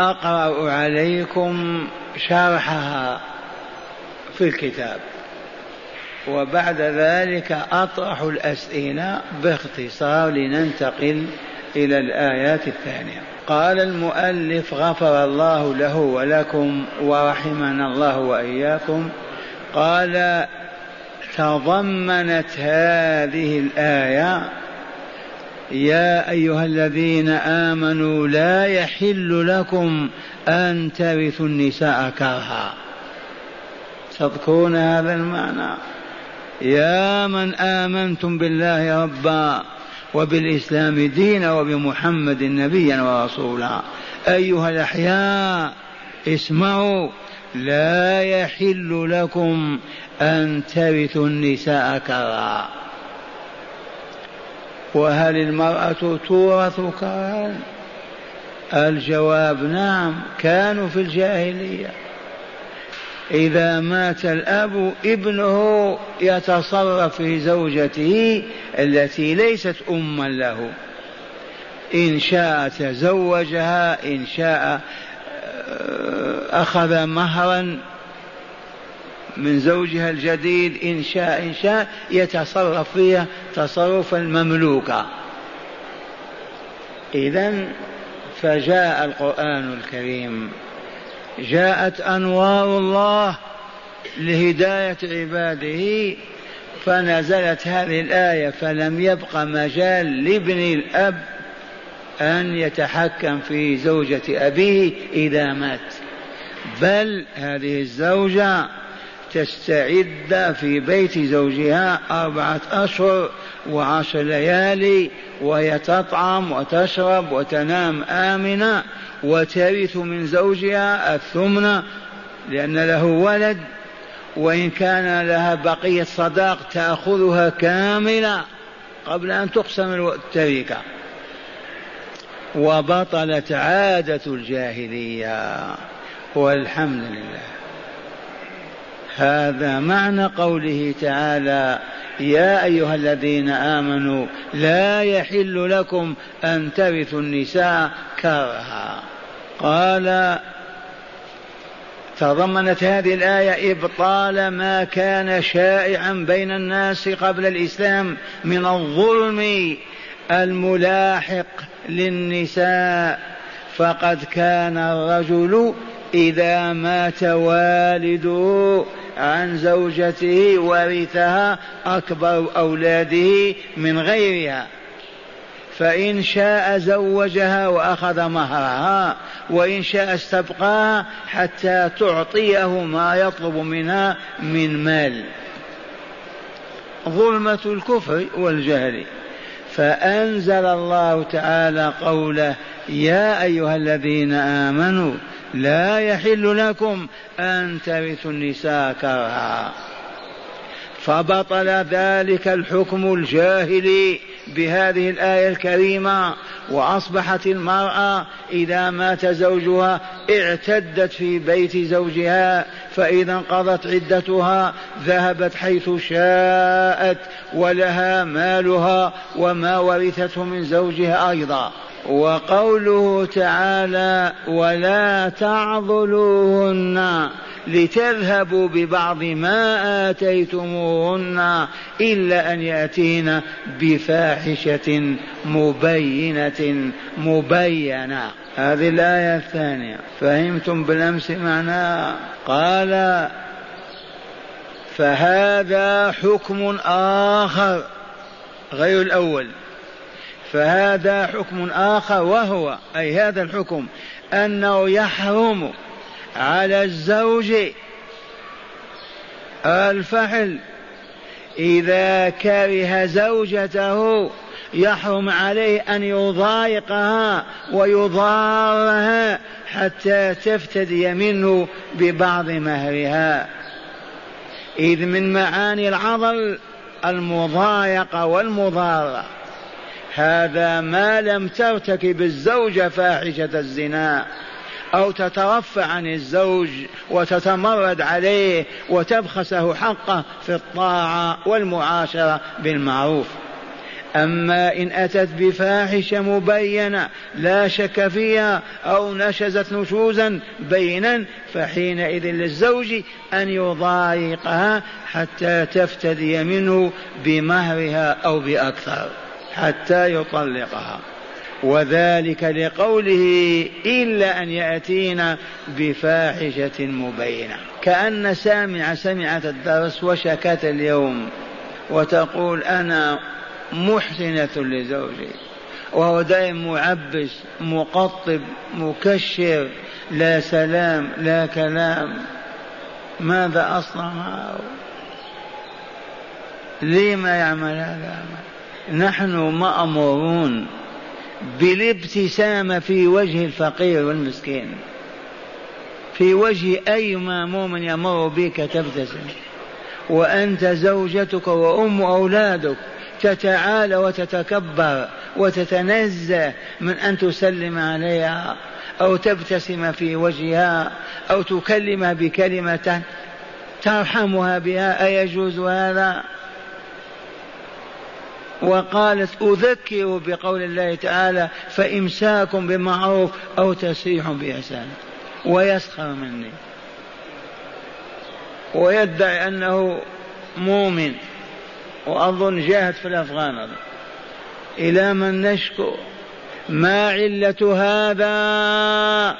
أقرأ عليكم شرحها في الكتاب. وبعد ذلك أطرح الأسئلة باختصار لننتقل إلى الآيات الثانية. قال المؤلف غفر الله له ولكم ورحمنا الله وإياكم. قال تضمنت هذه الآية يا أيها الذين آمنوا لا يحل لكم أن ترثوا النساء كرها. تذكرون هذا المعنى؟ يا من آمنتم بالله ربا وبالإسلام دينا وبمحمد نبيا ورسولا. أيها الأحياء اسمعوا. لا يحل لكم أن ترثوا النساء كرها. وهل المرأة تورث كرها الجواب نعم كانوا في الجاهلية. إذا مات الأب ابنه يتصرف في زوجته التي ليست أما له. إن شاء تزوجها إن شاء آه، أخذ مهرا من زوجها الجديد إن شاء إن شاء يتصرف فيها تصرف المملوك إذا فجاء القرآن الكريم. جاءت أنوار الله لهداية عباده فنزلت هذه الآية فلم يبق مجال لابن الأب أن يتحكم في زوجة أبيه إذا مات. بل هذه الزوجة تستعد في بيت زوجها أربعة أشهر وعشر ليالي وهي تطعم وتشرب وتنام آمنة وترث من زوجها الثمن لأن له ولد وإن كان لها بقية صداق تأخذها كاملة قبل أن تقسم التركة. وبطلت عادة الجاهلية. والحمد لله. هذا معنى قوله تعالى يا أيها الذين آمنوا لا يحل لكم أن ترثوا النساء كرها. قال تضمنت هذه الآية ابطال ما كان شائعا بين الناس قبل الإسلام من الظلم الملاحق للنساء فقد كان الرجل إذا مات والده عن زوجته ورثها أكبر أولاده من غيرها. فإن شاء زوجها وأخذ مهرها وإن شاء استبقاها حتى تعطيه ما يطلب منها من مال. ظلمة الكفر والجهل. فأنزل الله تعالى قوله يا أيها الذين آمنوا لا يحل لكم أن ترثوا النساء كرها. فبطل ذلك الحكم الجاهلي بهذه الآية الكريمة وأصبحت المرأة إذا مات زوجها اعتدت في بيت زوجها فإذا انقضت عدتها ذهبت حيث شاءت ولها مالها وما ورثته من زوجها أيضا. وقوله تعالى ولا تعضلوهن لتذهبوا ببعض ما آتيتموهن إلا أن يأتين بفاحشة مبينة مبينة. هذه الآية الثانية. فهمتم بالأمس معناها قال فهذا حكم آخر غير الأول. فهذا حكم آخر وهو أي هذا الحكم أنه يحرم على الزوج الفحل. إذا كره زوجته يحرم عليه أن يضايقها ويضارها حتى تفتدي منه ببعض مهرها. إذ من معاني العضل المضايقة والمضارة. هذا ما لم ترتكب الزوجة فاحشة الزنا أو تترفع عن الزوج وتتمرد عليه وتبخسه حقه في الطاعة والمعاشرة بالمعروف. أما إن أتت بفاحشة مبينة لا شك فيها أو نشزت نشوزا بينا فحينئذ للزوج أن يضايقها حتى تفتدي منه بمهرها أو بأكثر. حتى يطلقها. وذلك لقوله إلا أن يأتينا بفاحشة مبينة. كأن سامع سمعت الدرس وشكت اليوم وتقول أنا محسنة لزوجي. وهو دائم معبس مقطب مكشر لا سلام لا كلام. ماذا أصنع؟ معه لما يعمل هذا نحن مأمورون بالابتسامة في وجه الفقير والمسكين. في وجه أي مؤمن يمر بك تبتسم. وأنت زوجتك وأم أولادك تتعالى وتتكبر وتتنزه من أن تسلم عليها أو تبتسم في وجهها أو تكلمها بكلمة ترحمها بها. أيجوز هذا؟ وقالت أذكر بقول الله تعالى فإمساك بمعروف أو تسريح بإحسان. ويسخر مني. ويدعي أنه مؤمن. وأظن جاهد في الأفغان. إلى من نشكو. ما علة هذا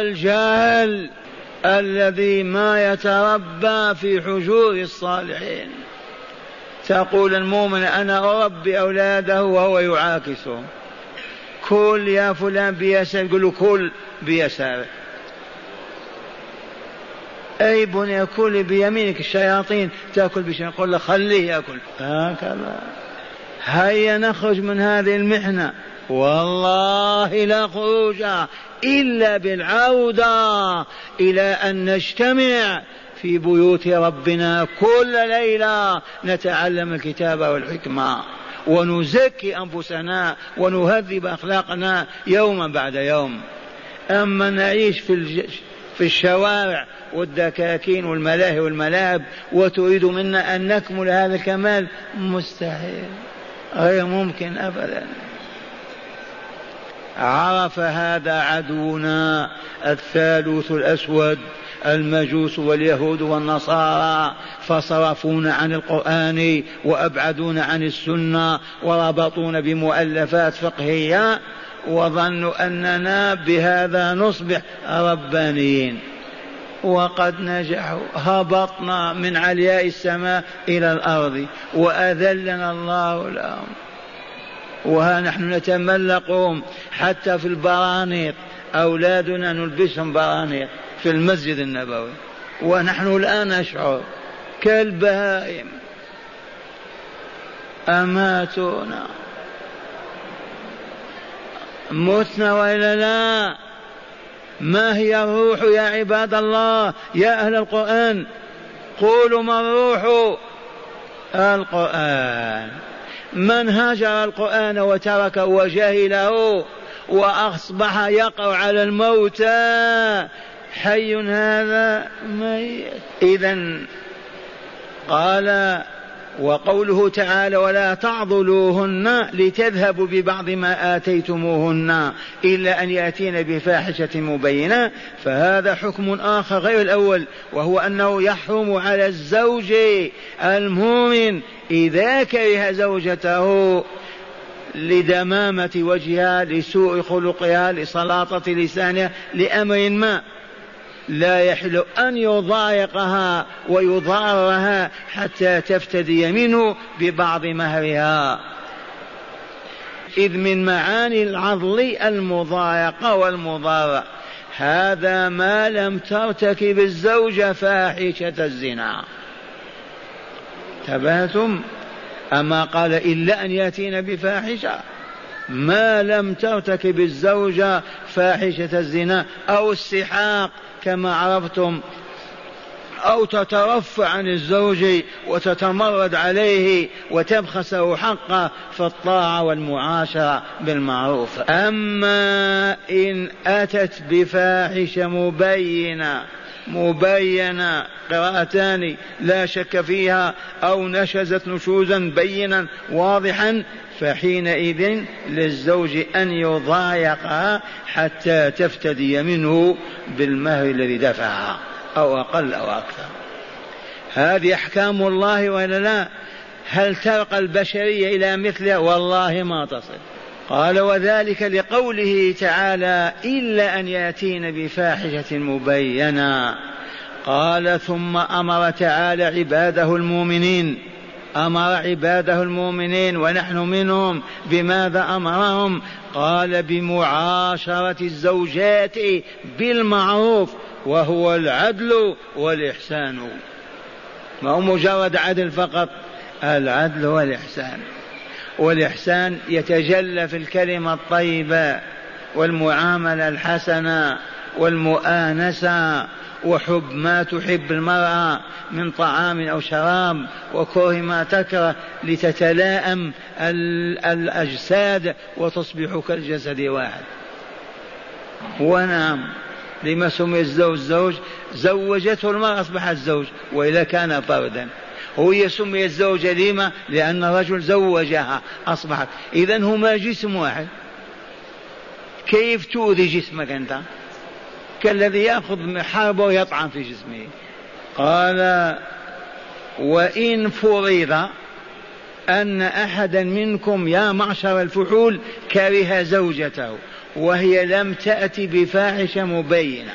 الجهل الذي ما يتربى في حجور الصالحين. تقول المؤمن أنا أربي أولاده وهو يعاكسهم كل يا فلان بيسار يقول له كل بيسارك أي بني كل بيمينك الشياطين تأكل بشيء يقول له خليه يأكل. هكذا. هيا نخرج من هذه المحنة. والله لا خروج إلا بالعودة إلى أن نجتمع في بيوت ربنا كل ليلة نتعلم الكتاب والحكمة. ونزكي أنفسنا ونهذب أخلاقنا يوما بعد يوم. أما نعيش في في الشوارع والدكاكين والملاهي والملاعب وتريد منا أن نكمل هذا الكمال؟ مستحيل. غير ممكن أبدا. عرف هذا عدونا الثالوث الأسود. المجوس واليهود والنصارى فصرفونا عن القرآن وأبعدونا عن السنة وربطونا بمؤلفات فقهية وظنوا أننا بهذا نصبح ربانيين. وقد نجحوا هبطنا من علياء السماء إلى الأرض وأذلنا الله لهم. وها نحن نتملقهم حتى في البرانيط أولادنا نلبسهم برانيط في المسجد النبوي. ونحن الآن نشعر كالبهائم. أماتونا. متنا وإلا لا. ما هي الروح يا عباد الله؟ يا أهل القرآن. قولوا ما الروح؟ القرآن. من هجر القرآن وتركه وجهله وأصبح يقع على الموتى حي هذا ميت إذا قال وقوله تعالى ولا تعضلوهن لتذهبوا ببعض ما آتيتموهن إلا أن يأتين بفاحشة مبينة فهذا حكم آخر غير الأول وهو أنه يحرم على الزوج المؤمن إذا كره زوجته لدمامة وجهها لسوء خلقها لسلاطة لسانها لأمر ما. لا يحل أن يضايقها ويضارها حتى تفتدي منه ببعض مهرها. إذ من معاني العضل المضايقة والمضارة. هذا ما لم ترتكب الزوجة فاحشة الزنا. تبهتم؟ أما قال إلا أن يأتين بفاحشة. ما لم ترتكب الزوجة فاحشة الزنا أو السحاق كما عرفتم أو تترفع عن الزوج وتتمرد عليه وتبخسه حقه في الطاعة والمعاشرة بالمعروف. أما إن أتت بفاحشة مبينة مبينة قراءتان لا شك فيها أو نشزت نشوزا بينا واضحا فحينئذ للزوج أن يضايقها حتى تفتدي منه بالمهر الذي دفعها أو أقل أو أكثر. هذه أحكام الله ولا لا؟ هل ترقى البشرية إلى مثلها والله ما تصل. قال وذلك لقوله تعالى إلا أن يأتين بفاحشة مبينة. قال ثم أمر تعالى عباده المؤمنين أمر عباده المؤمنين ونحن منهم بماذا أمرهم؟ قال بمعاشرة الزوجات بالمعروف وهو العدل والإحسان. ما هو مجرد عدل فقط العدل والإحسان. والإحسان يتجلى في الكلمة الطيبة والمعاملة الحسنة والمؤانسة وحب ما تحب المرأة من طعام أو شراب وكره ما تكره لتتلائم الأجساد وتصبح كالجسد واحد. ونعم لما سمي الزوج زوج زوجته المرأة أصبحت زوج وإذا كان فردا هي سميت زوجة لما؟ لأن الرجل زوجها أصبحت. إذا هما جسم واحد. كيف تؤذي جسمك أنت؟ كالذي يأخذ حربه ويطعن في جسمه. قال وإن فرض أن أحدا منكم يا معشر الفحول كره زوجته وهي لم تأتي بفاحشة مبينة.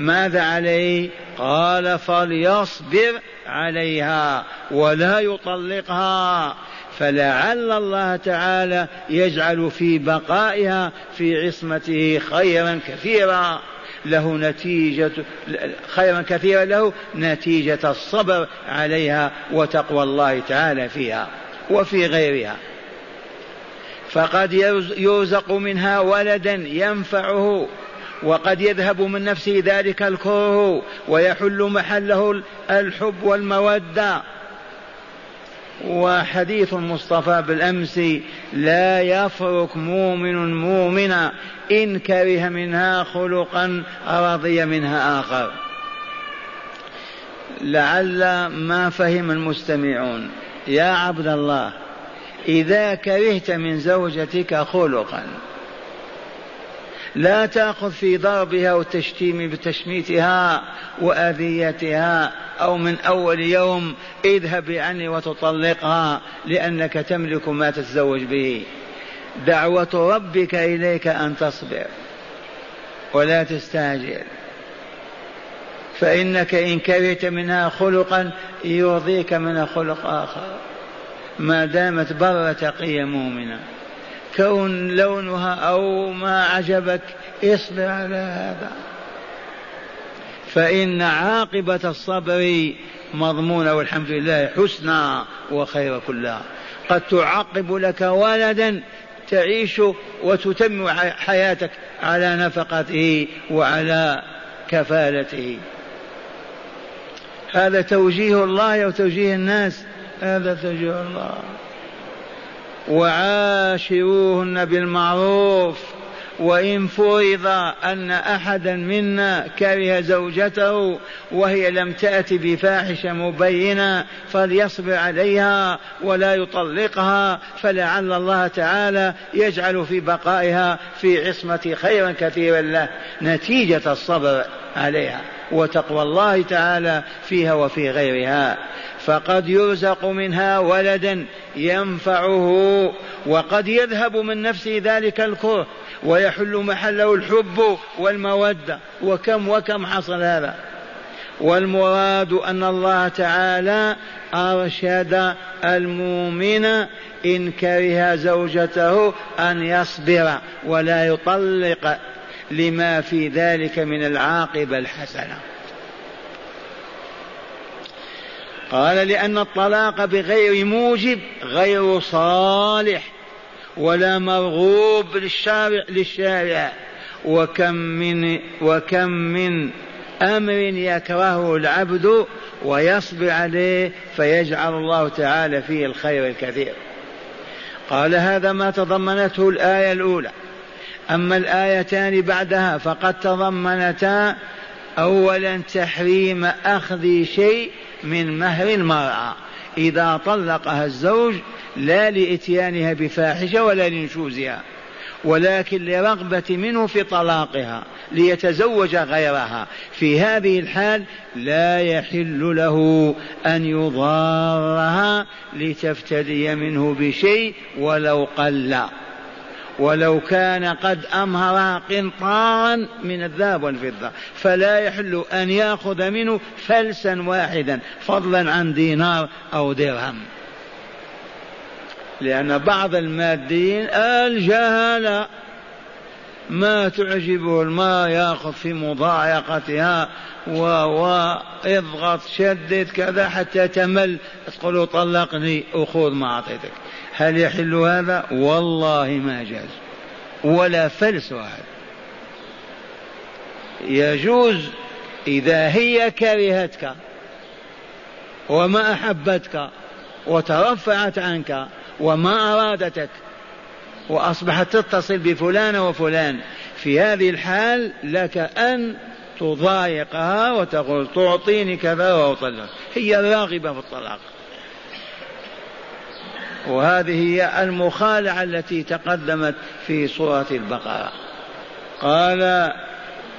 ماذا عليه؟ قال فليصبر عليها ولا يطلقها فلعل الله تعالى يجعل في بقائها في عصمته خيرا كثيرا. له نتيجة خيرا كثيرا له نتيجة الصبر عليها وتقوى الله تعالى فيها وفي غيرها. فقد يرزق منها ولدا ينفعه. وقد يذهب من نفسه ذلك الكره ويحل محله الحب والمودة. وحديث المصطفى بالأمس لا يفرق مؤمن مؤمنا إن كره منها خلقا رضي منها آخر. لعل ما فهم المستمعون يا عبد الله إذا كرهت من زوجتك خلقا لا تأخذ في ضربها وتشتيم بتشميتها وأذيتها أو من أول يوم اذهب عني وتطلقها لأنك تملك ما تتزوج به. دعوة ربك إليك أن تصبر ولا تستعجل. فإنك إن كرهت منها خلقا يرضيك من خلق آخر. ما دامت بر تقية مؤمنة كون لونها أو ما عجبك اصبر على هذا. فإن عاقبة الصبر مضمونة والحمد لله حسنى وخير كلها. قد تعقب لك ولدا تعيش وتتم حياتك على نفقته وعلى كفالته. هذا توجيه الله وتوجيه الناس. هذا توجيه الله. وعاشروهن بالمعروف وإن فرض أن أحدا منا كره زوجته وهي لم تأت بفاحشة مبينة فليصبر عليها ولا يطلقها فلعل الله تعالى يجعل في بقائها في عصمة خيرا كثيرا له نتيجة الصبر عليها. وتقوى الله تعالى فيها وفي غيرها. فقد يرزق منها ولدا ينفعه وقد يذهب من نفسه ذلك الكره ويحل محله الحب والمودة. وكم وكم حصل هذا؟ والمراد أن الله تعالى أرشد المؤمن إن كره زوجته أن يصبر ولا يطلق لما في ذلك من العاقبة الحسنة. قال لأن الطلاق بغير موجب غير صالح ولا مرغوب للشارع للشارع. وكم من وكم من أمر يكرهه العبد ويصبر عليه فيجعل الله تعالى فيه الخير الكثير. قال هذا ما تضمنته الآية الأولى. أما الآيتان بعدها فقد تضمنتا أولا تحريم أخذ شيء من مهر المرأة. إذا طلقها الزوج لا لإتيانها بفاحشة ولا لنشوزها ولكن لرغبة منه في طلاقها ليتزوج غيرها. في هذه الحال لا يحل له أن يضارها لتفتدي منه بشيء ولو قل. ولو كان قد أمهر قنطارا من الذهب والفضة فلا يحل أن يأخذ منه فلسا واحدا فضلا عن دينار أو درهم. لأن بعض الماديين الجهلة ما تعجبه الماء يأخذ في مضايقتها و إضغط شدد كذا حتى تمل. تقول طلقني أخذ ما أعطيتك هل يحل هذا؟ والله ما جاز. ولا فلس واحد يجوز إذا هي كرهتك وما أحبتك وترفعت عنك وما أرادتك وأصبحت تتصل بفلان وفلان في هذه الحال لك أن تضايقها وتقول تعطيني كذا وأطلق. هي راغبة في الطلاق. وهذه هي المخالعة التي تقدمت في سورة البقرة. قال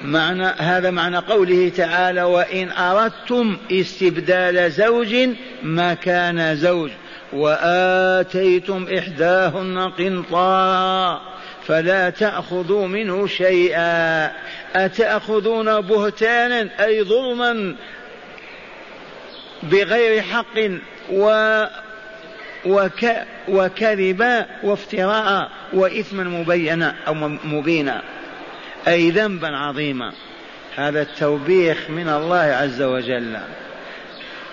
معنى هذا معنى قوله تعالى وإن أردتم استبدال زوج مكان زوج وآتيتم إحداهن قنطارا فلا تأخذوا منه شيئا. أتأخذون بهتانا أي ظلما بغير حق و وك وكذبا وافتراء وإثما مبينا أو مبينا. أي ذنبا عظيما. هذا التوبيخ من الله عز وجل.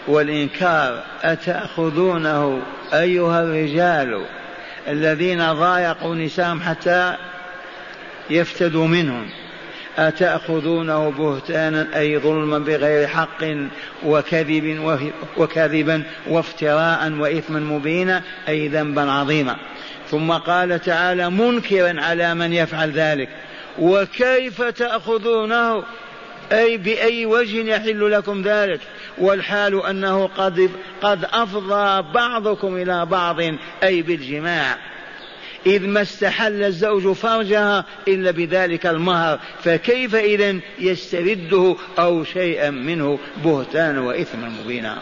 والإنكار أتأخذونه أيها الرجال الذين ضايقوا نساءهم حتى يفتدوا منهم. أتأخذونه بهتانا أي ظلما بغير حق وكذب وكذبا وافتراء وإثما مبينا أي ذنبا عظيما. ثم قال تعالى منكرا على من يفعل ذلك. وكيف تأخذونه؟ أي بأي وجه يحل لكم ذلك؟ والحال أنه قد قد أفضى بعضكم إلى بعض أي بالجماع. إذ ما استحل الزوج فرجها إلا بذلك المهر. فكيف إذا يسترده أو شيئا منه بهتانا وإثما مبينا؟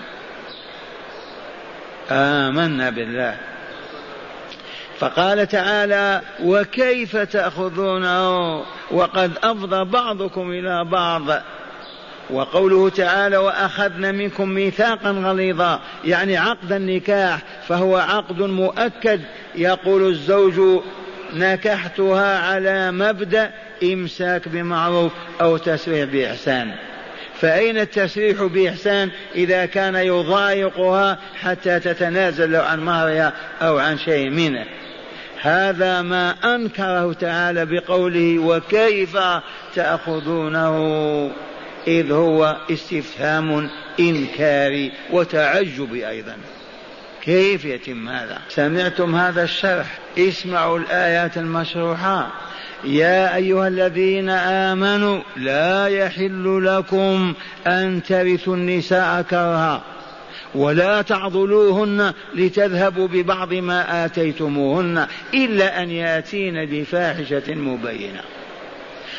آمنا بالله. فقال تعالى وكيف تأخذونه؟ وقد أفضى بعضكم إلى بعض. وقوله تعالى واخذنا منكم ميثاقا غليظا يعني عقد النكاح فهو عقد مؤكد. يقول الزوج نكحتها على مبدأ إمساك بمعروف أو تسريح بإحسان. فأين التسريح بإحسان؟ إذا كان يضايقها حتى تتنازل عن مهرها أو عن شيء منه. هذا ما أنكره تعالى بقوله وكيف تأخذونه؟ إذ هو استفهام إنكاري وتعجب أيضا. كيف يتم هذا؟ سمعتم هذا الشرح؟ اسمعوا الآيات المشروحة. يا أيها الذين آمنوا لا يحل لكم أن ترثوا النساء كرها ولا تعضلوهن لتذهبوا ببعض ما آتيتموهن إلا أن يأتين بفاحشة مبينة.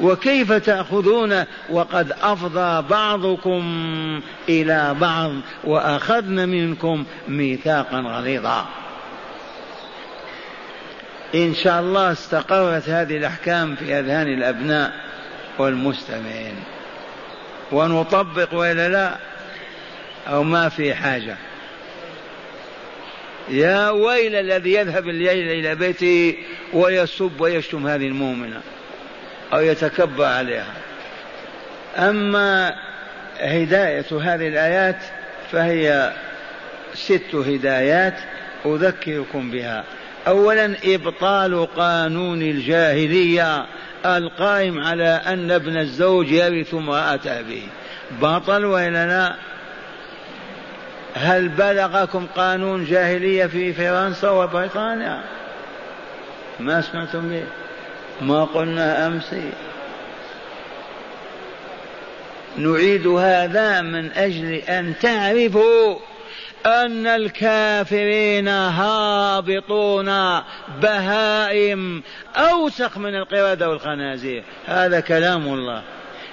وكيف تأخذون وقد أفضى بعضكم إلى بعض وأخذن منكم ميثاقا غليظا. إن شاء الله استقرت هذه الأحكام في أذهان الأبناء والمستمعين. ونطبق وإلا لا؟ أو ما في حاجة؟ يا ويل الذي يذهب الليل إلى بيته ويسب ويشتم هذه المؤمنة. أو يتكبر عليها. أما هداية هذه الآيات فهي ست هدايات أذكركم بها. أولا إبطال قانون الجاهلية القائم على أن ابن الزوج يرث امرأة أبيه. بطل وإلا لا هل بلغكم قانون جاهلية في فرنسا وبريطانيا؟ ما سمعتم به. ما قلنا أمس. نعيد هذا من أجل أن تعرفوا أن الكافرين هابطون بهائم أوسخ من القردة والخنازير. هذا كلام الله.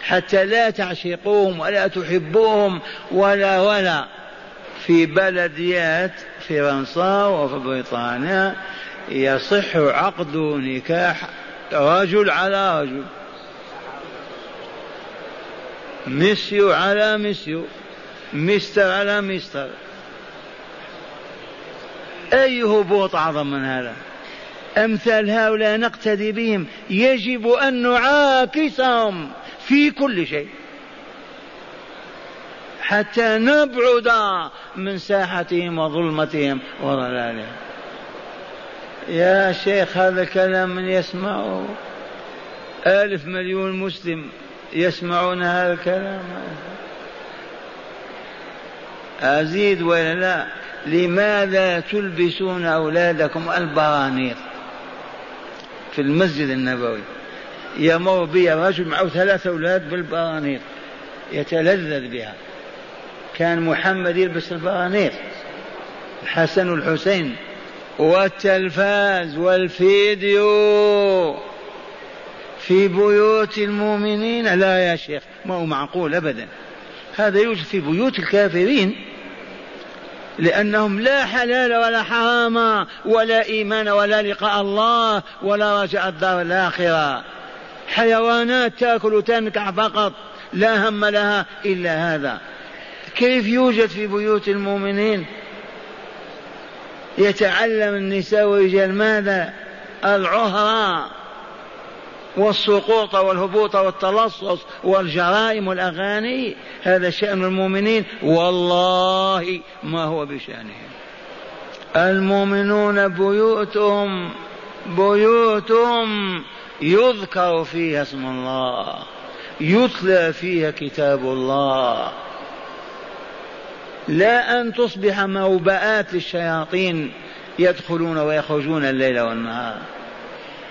حتى لا تعشقوهم ولا تحبوهم ولا ولا. في بلديات فرنسا وفي بريطانيا يصح عقد نكاح رجل على رجل. مسيو على مسيو مستر على مستر أي هبوط أعظم من هذا؟ أمثال هؤلاء نقتدي بهم. يجب أن نعاكسهم في كل شيء. حتى نبعد من ساحتهم وظلمتهم وضلالهم. يا شيخ هذا الكلام من يسمعه ألف مليون مسلم يسمعون هذا الكلام. أزيد ولا لا؟ لماذا تلبسون أولادكم البرانيق في المسجد النبوي؟ يمر بي رجل معه ثلاثة أولاد بالبرانيق يتلذذ بها. كان محمد يلبس البرانيق الحسن والحسين. والتلفاز والفيديو في بيوت المؤمنين. لا يا شيخ ما هو معقول أبدا. هذا يوجد في بيوت الكافرين لأنهم لا حلال ولا حرام ولا إيمان ولا لقاء الله ولا رجاء الدار الآخرة. حيوانات تأكل وتنكع فقط لا هم لها إلا هذا. كيف يوجد في بيوت المؤمنين؟ يتعلم النساء والرجال ماذا؟ العهرة والسقوط والهبوط والتلصص والجرائم والأغاني. هذا شأن المؤمنين. والله ما هو بشأنهم. المؤمنون بيوتهم بيوتهم يذكر فيها اسم الله. يتلى فيها كتاب الله. لا أن تصبح موبآت للشياطين يدخلون ويخرجون الليل والنهار.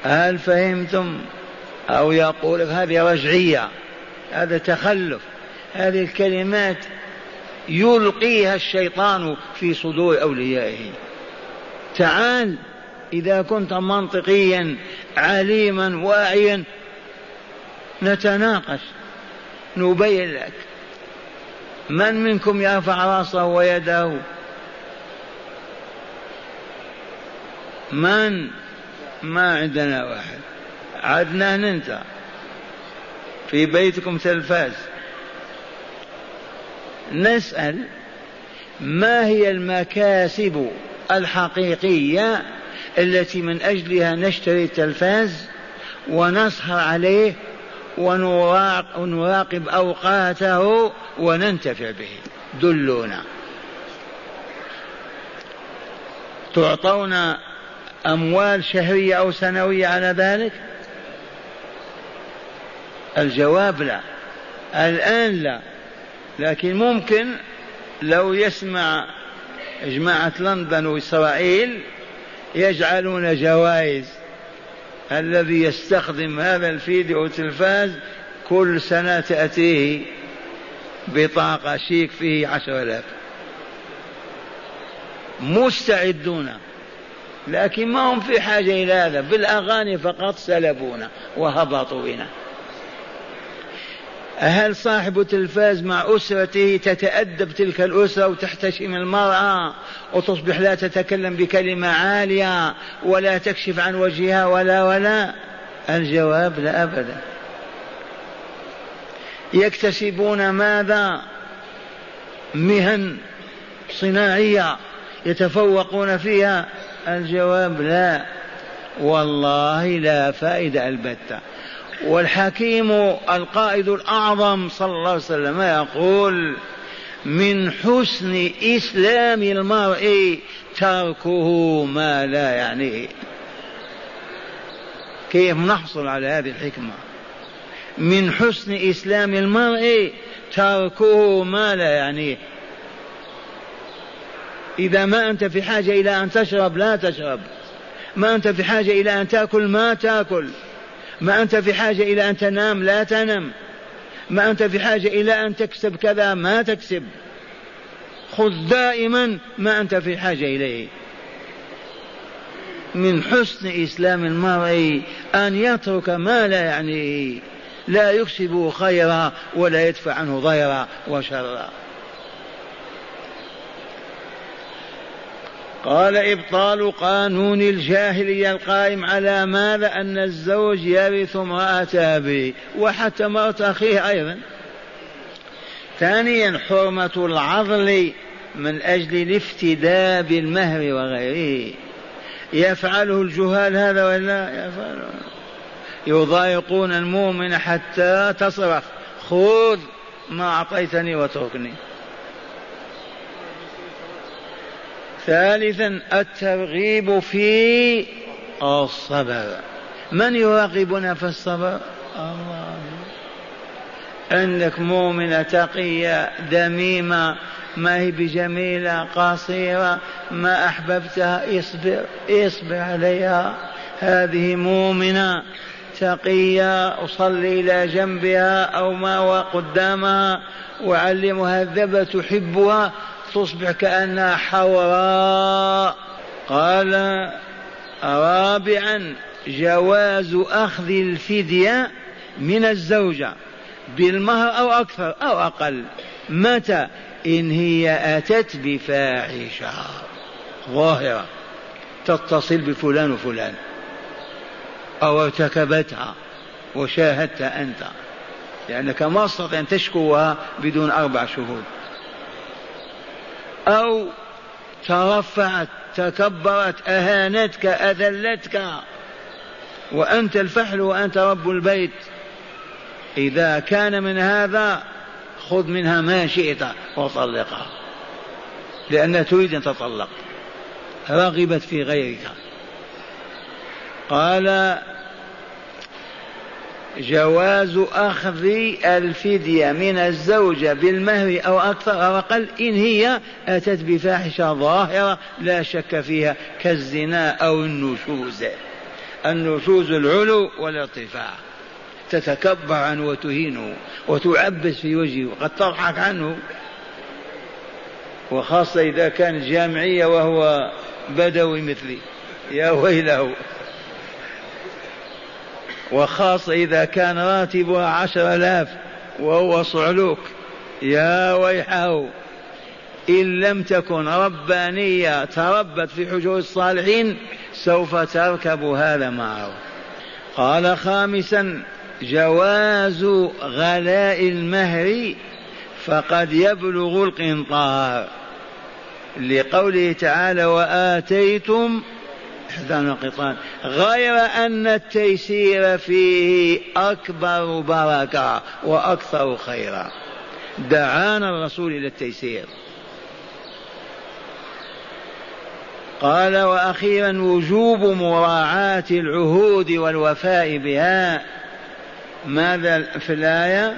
هل فهمتم؟ أو يقول هذه رجعية هذا تخلف هذه الكلمات يلقيها الشيطان في صدور أوليائه. تعال إذا كنت منطقيا عليما واعيا نتناقش نبين لك من منكم يرفع رأسه ويده؟ من؟ ما عندنا واحد. عدنان انت في بيتكم تلفاز. نسأل ما هي المكاسب الحقيقية التي من أجلها نشتري التلفاز ونسهر عليه ونراقب أوقاته وننتفع به. دلونا. تعطون أموال شهرية أو سنوية على ذلك؟ الجواب لا. الآن لا. لكن ممكن لو يسمع جماعة لندن وإسرائيل يجعلون جوائز الذي يستخدم هذا الفيديو والتلفاز كل سنة تأتيه بطاقة شيك فيه عشر آلاف. مستعدون. لكن ما هم في حاجة إلى هذا. بالأغاني فقط سلبونا وهبطوا بنا. هل صاحب التلفاز مع أسرته تتأدب تلك الأسرة وتحتشم المرأة وتصبح لا تتكلم بكلمة عالية ولا تكشف عن وجهها ولا ولا؟ الجواب لا أبدا. يكتسبون ماذا؟ مهن صناعية يتفوقون فيها. الجواب لا. والله لا فائدة البتة. والحكيم القائد الأعظم صلى الله عليه وسلم يقول من حسن إسلام المرء تركه ما لا يعنيه. كيف نحصل على هذه الحكمة؟ من حسن إسلام المرء تركه ما لا يعنيه. إذا ما أنت في حاجة إلى أن تشرب لا تشرب. ما أنت في حاجة إلى أن تأكل ما تأكل. ما أنت في حاجة إلى أن تنام لا تنم ما أنت في حاجة إلى أن تكسب كذا ما تكسب. خذ دائما ما أنت في حاجة إليه. من حسن إسلام المرء أن يترك ما لا يعنيه. لا يكسب خيرا ولا يدفع عنه ضيرا وشرا. قال إبطال قانون الجاهلية القائم على ماذا؟ أن الزوج يرث امرأة أبيه وحتى مرأة أخيه أيضا. ثانيا حرمة العضل من أجل الافتداء بالمهر وغيره. يفعله الجهال هذا ولا؟ يفعله. يضايقون المؤمن حتى تصرخ خذ ما أعطيتني واتركني. ثالثا الترغيب في الصبر. من يراقبنا في الصبر؟ الله. عندك مؤمنة تقية دميمة ما هي بجميلة قصيرة ما أحببتها اصبر اصبر عليها. هذه مؤمنة تقية أصلي إلى جنبها أو ما قدامها وأعلمها الذبة تحبها. تصبح كأنها حوراء. قال رابعا جواز أخذ الفدية من الزوجة بالمهر أو أكثر أو أقل. متى؟ إن هي أتت بفاحشة. ظاهرة. تتصل بفلان وفلان. أو ارتكبتها وشاهدت أنت. لأنك ما تستطيع أن تشكوها بدون أربع شهود. أو ترفعت تكبرت أهانتك أذلتك. وأنت الفحل وأنت رب البيت. إذا كان من هذا خذ منها ما شئت وطلقها. لأنها تريد أن تطلق. رغبت في غيرك. قال جواز أخذ الفدية من الزوجة بالمهر أو أكثر أو أقل إن هي أتت بفاحشة ظاهرة لا شك فيها كالزنا أو النشوز. النشوز العلو والارتفاع. تتكبر عنه وتهينه وتعبس في وجهه وقد تضحك عنه. وخاصة إذا كانت جامعية وهو بدوي مثلي. يا ويله. وخاصة إذا كان راتبها عشر آلاف وهو صعلوك. يا ويحه إن لم تكن ربانية تربت في حجور الصالحين سوف تركب هذا معه. قال خامسا جواز غلاء المهر فقد يبلغ القنطار. لقوله تعالى وآتيتم إحدى القطان غير أن التيسير فيه أكبر بركة وأكثر خيرا. دعانا الرسول إلى التيسير. قال وأخيرا وجوب مراعاة العهود والوفاء بها. ماذا في الآية؟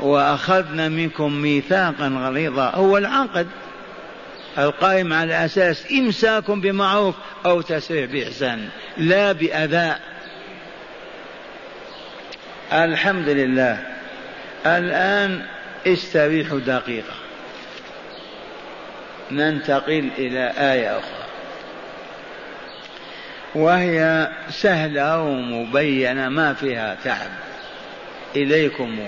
وأخذنا منكم ميثاقا غليظا. هو العقد. القائم على أساس إمساك بمعروف أو تسريع بإحسان لا بأذى. الحمد لله. الآن استريحوا دقيقة. ننتقل إلى آية أخرى. وهي سهلة ومبينة ما فيها تعب. إليكم.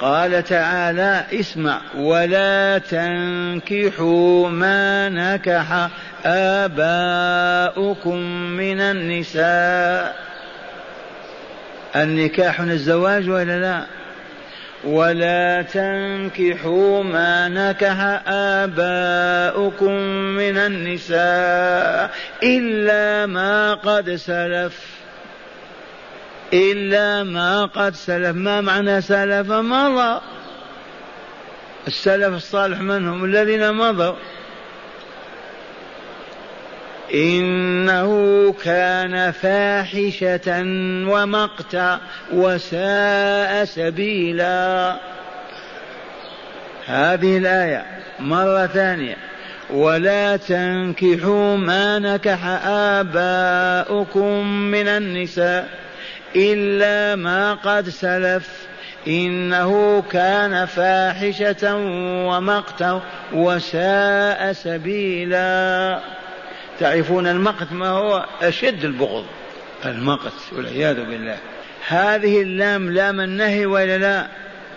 قال تعالى اسمع ولا تنكحوا ما نكح آباؤكم من النساء. النكاح الزواج ولا لا؟ ولا تنكحوا ما نكح آباؤكم من النساء إلا ما قد سلف. إلا ما قد سلف. ما معنى سلف؟ مضى. السلف الصالح من هم؟ الذين مضوا. إنه كان فاحشة ومقتا وساء سبيلا. هذه الآية مرة ثانية. ولا تنكحوا ما نكح آباؤكم من النساء. إلا ما قد سلف. إنه كان فاحشة ومقتا وساء سبيلا. تعرفون المقت ما هو؟ أشد البغض. المقت والعياذ بالله. هذه اللام لام النهي ولا لا؟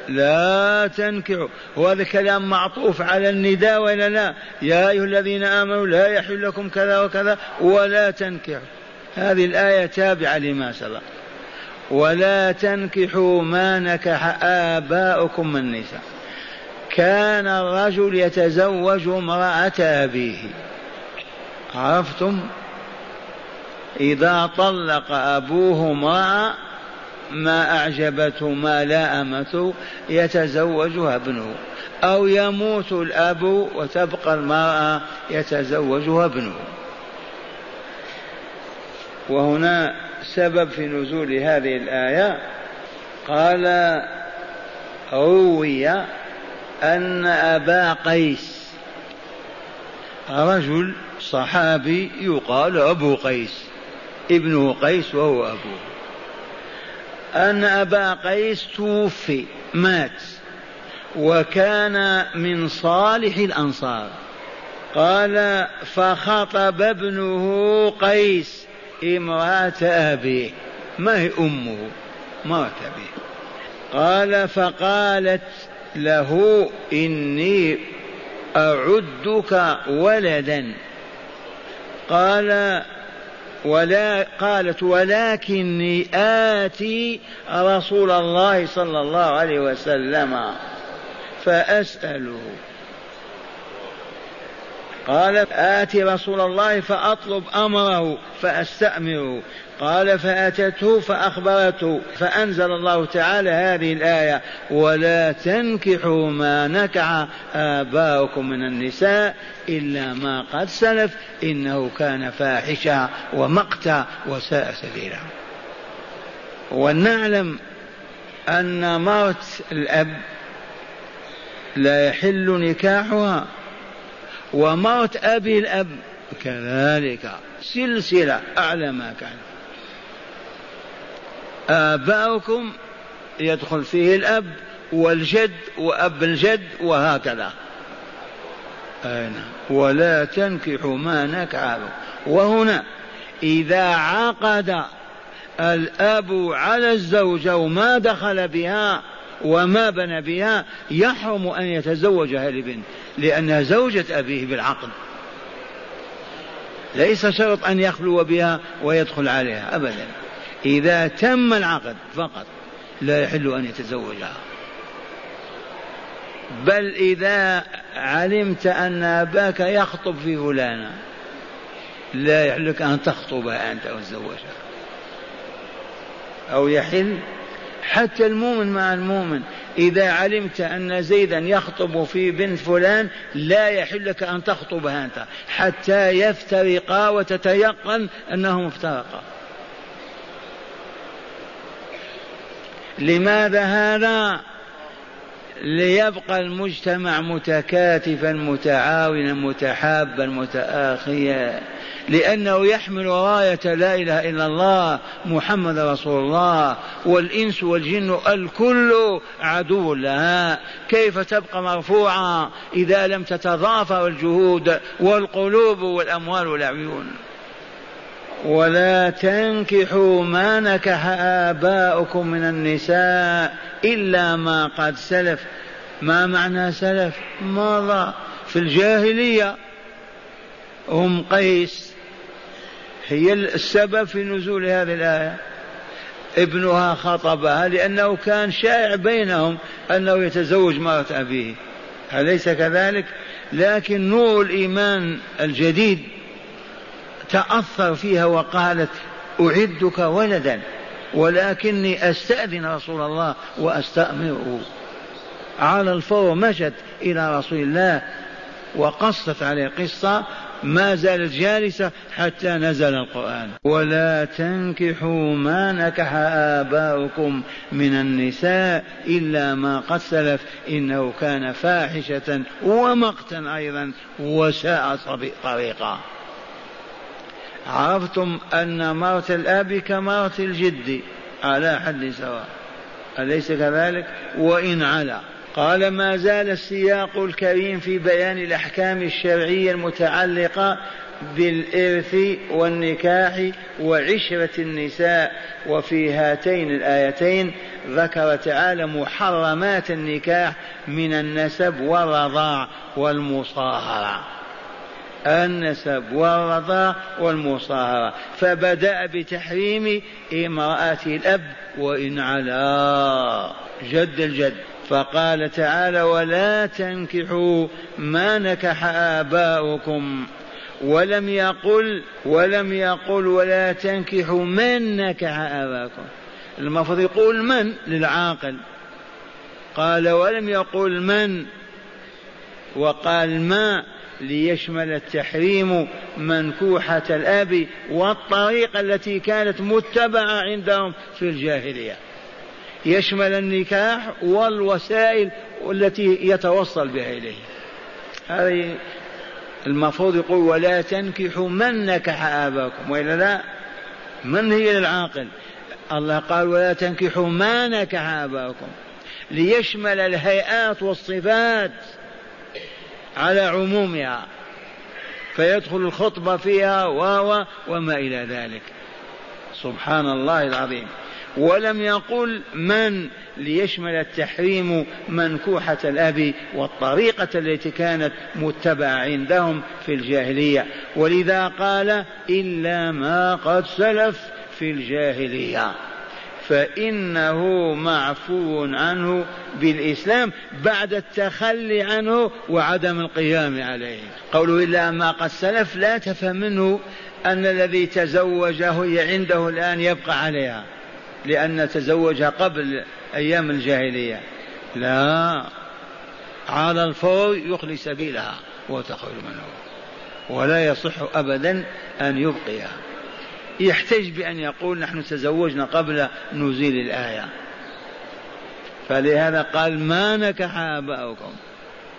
لا تنكحوا وهذا كلام معطوف على النداء ولا لا؟ يا أيها الذين آمنوا لا يحل لكم كذا وكذا ولا تنكحوا هذه الآية تابعة لما سبق. ولا تنكحوا ما نكح آباؤكم من النساء كان الرجل يتزوج امرأة أبيه. عرفتم؟ إذا طلق أبوه امرأة ما أعجبته ما لامته يتزوجها ابنه. أو يموت الأب وتبقى المرأة يتزوجها ابنه. وهنا سبب في نزول هذه الآية قال روي أن أبا قيس رجل صحابي يقال أبو قيس ابنه قيس وهو أبوه. أن أبا قيس توفي مات وكان من صالح الأنصار. قال فخطب ابنه قيس. امرأة أبيه ما هي أمه؟ مرأة أبيه قال فقالت له إني أعدك ولدا. قال ولا قالت ولكني آتي رسول الله صلى الله عليه وسلم فأسأله. قال آتي رسول الله فأطلب أمره فأستأمره قال فأتته فأخبرته فأنزل الله تعالى هذه الآية ولا تنكحوا ما نكع آباؤكم من النساء إلا ما قد سلف إنه كان فاحشا ومقتا وساء سبيلا. ونعلم أن موت الأب لا يحل نكاحها. وموت أبي الأب. كذلك. سلسلة أعلى ما كان. آباؤكم يدخل فيه الأب والجد وأب الجد وهكذا. أين؟ ولا تنكحوا ما نكح وهنا إذا عقد الأب على الزوجة وما دخل بها وما بنى بها يحرم أن يتزوجها لبنت لأنها زوجة أبيه بالعقد ليس شرط أن يخلو بها ويدخل عليها أبدا. إذا تم العقد فقط لا يحل أن يتزوجها. بل إذا علمت أن أباك يخطب في فلانة لا يحل لك أن تخطبها أنت وتزوجها. أو يحل حتى المؤمن مع المؤمن. إذا علمت أن زيدا يخطب في بنت فلان لا يحل لك أن تخطبها أنت. حتى يفترقا وتتيقن أنهم افترقا لماذا هذا؟ ليبقى المجتمع متكاتفا متعاونا متحابا متآخيا. لأنه يحمل راية لا إله إلا الله محمد رسول الله. والإنس والجن الكل عدو لها. كيف تبقى مرفوعة إذا لم تتضافر الجهود والقلوب والأموال والعيون ولا تنكحوا ما نكح آباؤكم من النساء إلا ما قد سلف. ما معنى سلف؟ مضى في الجاهلية هم قيس. هي السبب في نزول هذه الآية. ابنها خطبها لأنه كان شائع بينهم أنه يتزوج مرة أبيه. أليس كذلك؟ لكن نور الإيمان الجديد تأثر فيها وقالت أعدك ولدا ولكني أستأذن رسول الله وأستأمره. على الفور مشت إلى رسول الله وقصت عليه قصة ما زالت جالسة حتى نزل القرآن. ولا تنكحوا ما نكح آباؤكم من النساء إلا ما قد سلف إنه كان فاحشة ومقتا أيضا وساء طريقا. عرفتم أن مرت الأب كمرت الجد. على حد سواء. أليس كذلك؟ وإن علا قال ما زال السياق الكريم في بيان الأحكام الشرعية المتعلقة بالإرث والنكاح وعشرة النساء. وفي هاتين الآيتين ذكر تعالى محرمات النكاح من النسب والرضاع والمصاهرة. النسب والرضاع والمصاهرة. فبدأ بتحريم امرأة الأب وإن علا جد الجد. فقال تعالى ولا تنكحوا ما نكح آباؤكم. ولم يقل ولم يقل ولا تنكحوا من نكح آباؤكم. المفروض يقول من للعاقل. قال ولم يقل من. وقال ما ليشمل التحريم منكوحة الأب والطريقة التي كانت متبعة عندهم في الجاهلية. يشمل النكاح والوسائل التي يتوصل بها إليه هذه المفروض يقول ولا تنكحوا من نكح آباكم وإلا لا؟ من هي للعاقل؟ الله قال ولا تنكحوا ما نكح آباكم. ليشمل الهيئات والصفات على عمومها فيدخل الخطبة فيها و وما إلى ذلك. سبحان الله العظيم. ولم يقل من ليشمل التحريم منكوحة الأب والطريقة التي كانت متبعة عندهم في الجاهلية. ولذا قال إلا ما قد سلف في الجاهلية. فإنه معفو عنه بالإسلام بعد التخلي عنه وعدم القيام عليه. قوله إلا ما قد سلف لا تفهم منه أن الذي تزوجه هي عنده الآن يبقى عليها لأن تزوجها قبل أيام الجاهلية. لا. على الفور يخلي سبيلها وتخرج منه ولا يصح أبدا أن يبقيها. يحتج بأن يقول نحن تزوجنا قبل نزول الآية. فلهذا قال ما نكح آباؤكم.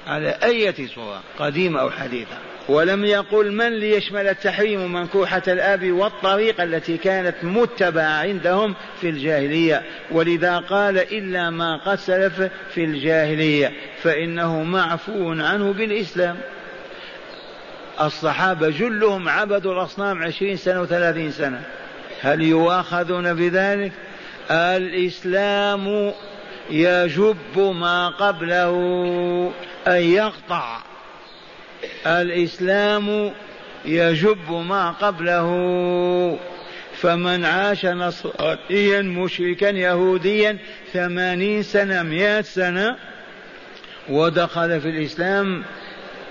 على أية صورة؟ قديمة أو حديثة. ولم يقل من ليشمل التحريم منكوحة الأب والطريقة التي كانت متبعة عندهم في الجاهلية. ولذا قال إلا ما قد سلف في الجاهلية. فإنه معفو عنه بالإسلام. الصحابة جلهم عبدوا الأصنام عشرين سنة وثلاثين سنة. هل يؤاخذون بذلك؟ الإسلام يجب ما قبله أن يقطع. الإسلام يجب ما قبله. فمن عاش نصرانيا مشركا يهوديا ثمانين سنة مئة سنة ودخل في الإسلام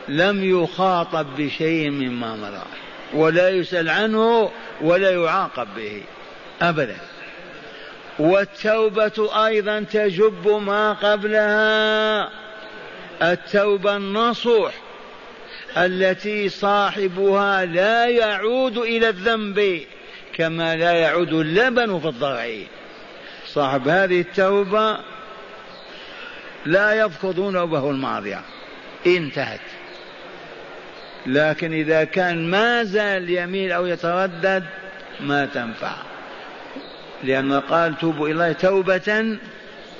لم يخاطب بشيء مما مضى ولا يسأل عنه ولا يعاقب به أبدا. والتوبة أيضا تجب ما قبلها التوبة النصوح التي صاحبها لا يعود إلى الذنب كما لا يعود اللبن في الضرع. صاحب هذه التوبة لا يذكر ذنوبه الماضية انتهت. لكن إذا كان ما زال يميل أو يتردد ما تنفع. لأن قال توبوا إلى الله توبة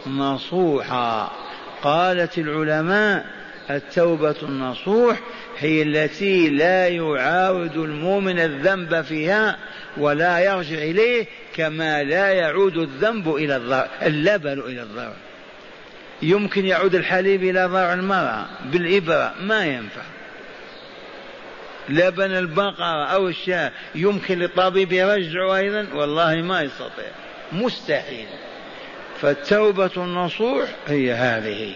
نصوحا. قالت العلماء التوبة النصوح هي التي لا يعاود المؤمن الذنب فيها ولا يرجع إليه كما لا يعود الذنب إلى الضرع اللبن إلى الضرع. يمكن يعود الحليب إلى ضرع المرأة بالإبرة ما ينفع. لبن البقرة أو الشاة. يمكن للطبيب يرجعه أيضا؟ والله ما يستطيع. مستحيل. فالتوبة النصوح هي هذه.